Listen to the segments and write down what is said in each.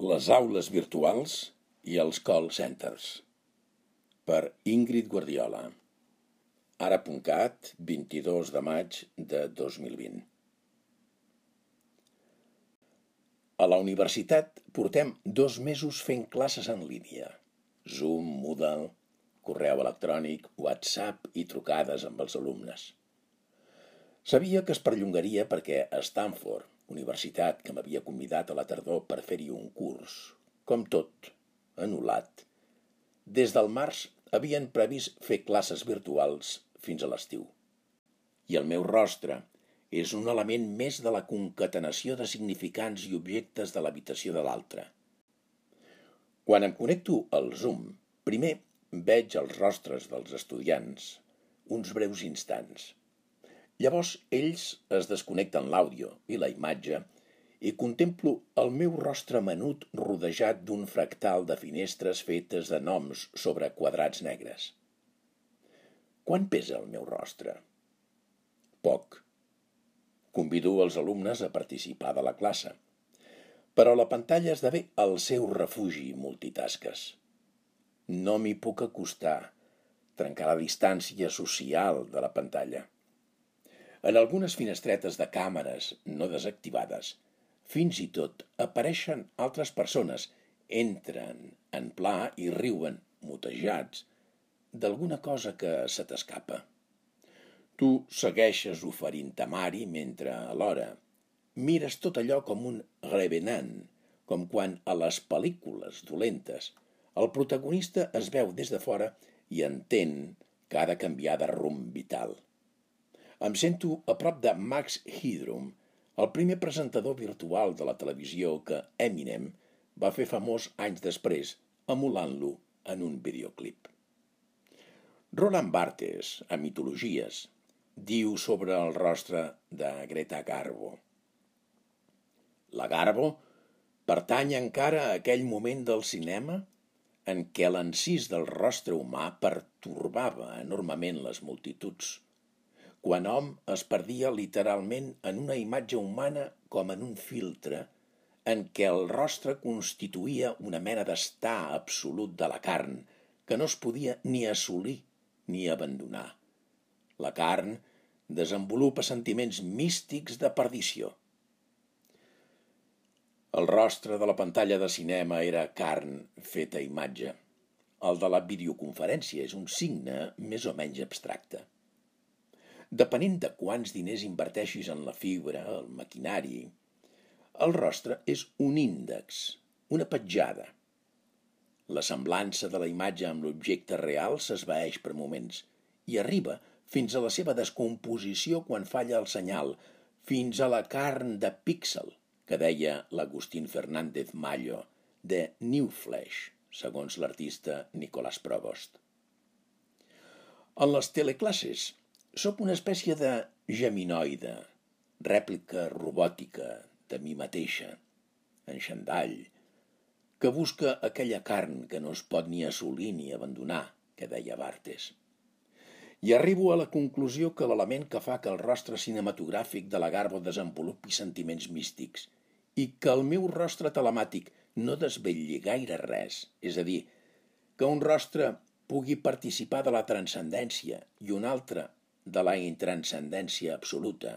Les aules virtuals i els call centers per Ingrid Guardiola Ara.cat, 22 de maig de 2020 A la universitat portem dos mesos fent classes en línia. Zoom, Moodle, correu electrònic, WhatsApp i trucades amb els alumnes. Sabia que es perllongaria perquè a Stanford, universitat que m'havia convidat a la tardor per fer-hi un curs, com tot, anul·lat. Des del març havien previst fer classes virtuals fins a l'estiu. I el meu rostre és un element més de la concatenació de significants i objectes de l'habitació de l'altre. Quan em connecto al Zoom, primer veig els rostres dels estudiants, uns breus instants – Llavors ells es desconnecten l'àudio i la imatge i contemplo el meu rostre menut rodejat d'un fractal de finestres fetes de noms sobre quadrats negres. Quant pesa el meu rostre? Poc. Convido els alumnes a participar de la classe, però la pantalla esdevé el seu refugi multitasques. No m'hi puc acostar, trencar la distància social de la pantalla. En algunes finestretes de càmeres no desactivades, fins i tot apareixen altres persones, entren en pla i riuen, mutejats, d'alguna cosa que se t'escapa. Tu segueixes oferint tamari mentre, alhora, mires tot allò com un revenant, com quan a les pel·lícules dolentes el protagonista es veu des de fora i entén que ha de canviar de rumb vital. Em sento a prop de Max Headroom, el primer presentador virtual de la televisió que Eminem va fer famós anys després, emulant-lo en un videoclip. Roland Barthes, a Mitologies, diu sobre el rostre de Greta Garbo. La Garbo pertany encara a aquell moment del cinema en què l'encís del rostre humà pertorbava enormement les multituds quan hom es perdia literalment en una imatge humana com en un filtre, en què el rostre constituïa una mena d'estar absolut de la carn, que no es podia ni assolir ni abandonar. La carn desenvolupa sentiments místics de perdició. El rostre de la pantalla de cinema era carn feta imatge. El de la videoconferència és un signe més o menys abstracte. Depenent de quants diners inverteixis en la fibra, el maquinari, el rostre és un índex, una petjada. La semblança de la imatge amb l'objecte real s'esvaeix per moments i arriba fins a la seva descomposició quan falla el senyal, fins a la carn de píxel, que deia l'Agustín Fernández Mallo, de New Flesh, segons l'artista Nicolás Provost. En les teleclasses Soc una espècie de geminoide, rèplica robòtica de mi mateixa, en xandall, que busca aquella carn que no es pot ni assolir ni abandonar, que deia Bartes. I arribo a la conclusió que l'element que fa que el rostre cinematogràfic de la Garbo desenvolupi sentiments místics i que el meu rostre telemàtic no desvetlli gaire res, és a dir, que un rostre pugui participar de la transcendència i un altre de la intranscendència absoluta,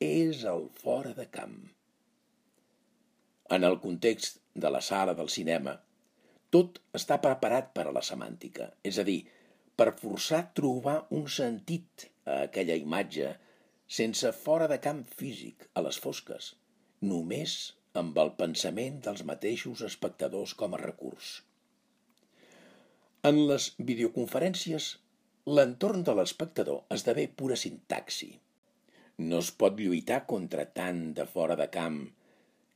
és el fora de camp. En el context de la sala del cinema, tot està preparat per a la semàntica, és a dir, per forçar trobar un sentit a aquella imatge sense fora de camp físic, a les fosques, només amb el pensament dels mateixos espectadors com a recurs. En les videoconferències L'entorn de l'espectador esdevé pura sintaxi. No es pot lluitar contra tant de fora de camp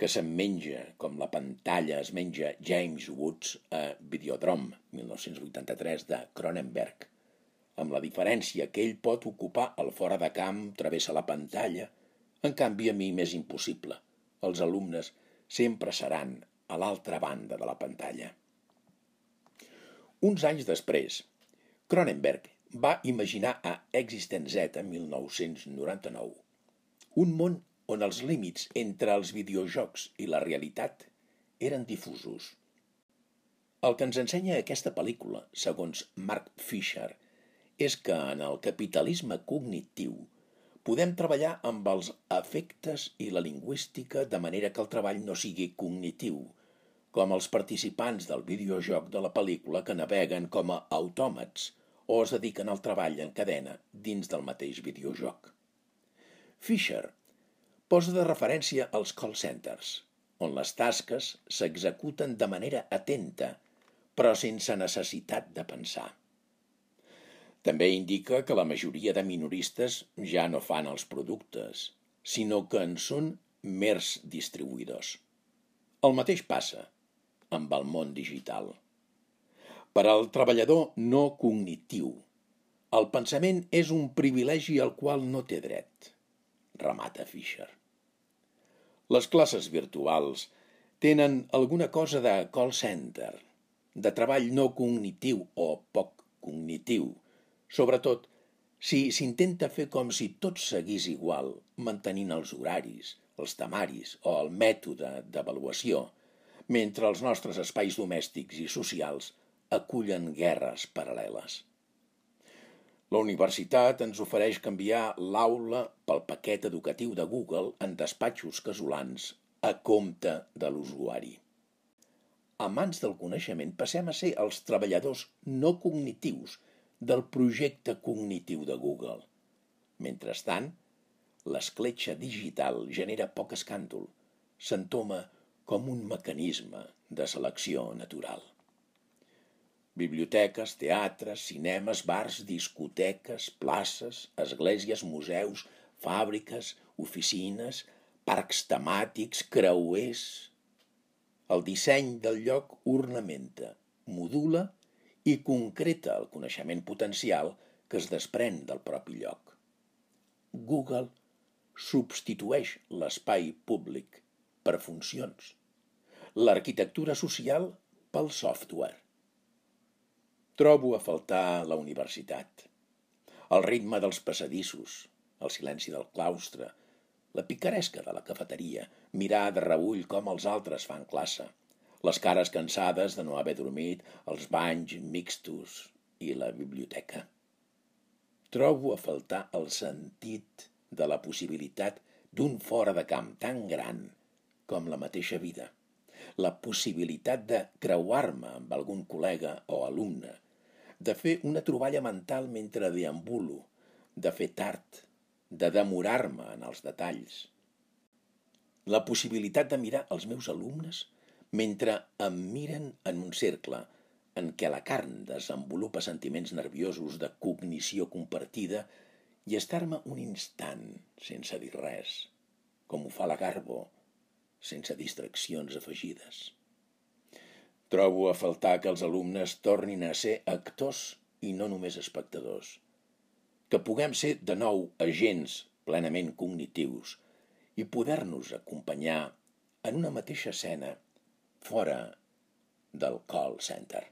que se'n menja, com la pantalla es menja James Woods a Videodrome, 1983, de Cronenberg, amb la diferència que ell pot ocupar el fora de camp, travessa la pantalla, en canvi a mi m'és impossible. Els alumnes sempre seran a l'altra banda de la pantalla. Uns anys després, Cronenberg va imaginar a Existent Z en 1999 un món on els límits entre els videojocs i la realitat eren difusos. El que ens ensenya aquesta pel·lícula, segons Mark Fisher, és que en el capitalisme cognitiu podem treballar amb els efectes i la lingüística de manera que el treball no sigui cognitiu, com els participants del videojoc de la pel·lícula que naveguen com a autòmats o es dediquen al treball en cadena dins del mateix videojoc. Fisher posa de referència als call centers, on les tasques s'executen de manera atenta, però sense necessitat de pensar. També indica que la majoria de minoristes ja no fan els productes, sinó que en són mers distribuïdors. El mateix passa amb el món digital. Per al treballador no cognitiu, el pensament és un privilegi al qual no té dret, remata Fisher. Les classes virtuals tenen alguna cosa de call center, de treball no cognitiu o poc cognitiu, sobretot si s'intenta fer com si tot seguís igual, mantenint els horaris, els temaris o el mètode d'avaluació, mentre els nostres espais domèstics i socials acullen guerres paral·leles. La universitat ens ofereix canviar l'aula pel paquet educatiu de Google en despatxos casolans a compte de l'usuari. A mans del coneixement passem a ser els treballadors no cognitius del projecte cognitiu de Google. Mentrestant, l'escletxa digital genera poc escàndol, s'entoma com un mecanisme de selecció natural. Biblioteques, teatres, cinemes, bars, discoteques, places, esglésies, museus, fàbriques, oficines, parcs temàtics, creuers... El disseny del lloc ornamenta, modula i concreta el coneixement potencial que es desprèn del propi lloc. Google substitueix l'espai públic per funcions. L'arquitectura social pel software. Trobo a faltar la universitat. El ritme dels passadissos, el silenci del claustre, la picaresca de la cafeteria, mirar de reull com els altres fan classe, les cares cansades de no haver dormit, els banys mixtos i la biblioteca. Trobo a faltar el sentit de la possibilitat d'un fora de camp tan gran com la mateixa vida. La possibilitat de creuar-me amb algun col·lega o alumne, de fer una troballa mental mentre deambulo, de fer tard, de demorar-me en els detalls. La possibilitat de mirar els meus alumnes mentre em miren en un cercle en què la carn desenvolupa sentiments nerviosos de cognició compartida i estar-me un instant sense dir res, com ho fa la Garbo sense distraccions afegides. Trobo a faltar que els alumnes tornin a ser actors i no només espectadors. Que puguem ser de nou agents plenament cognitius i poder-nos acompanyar en una mateixa escena fora del call center.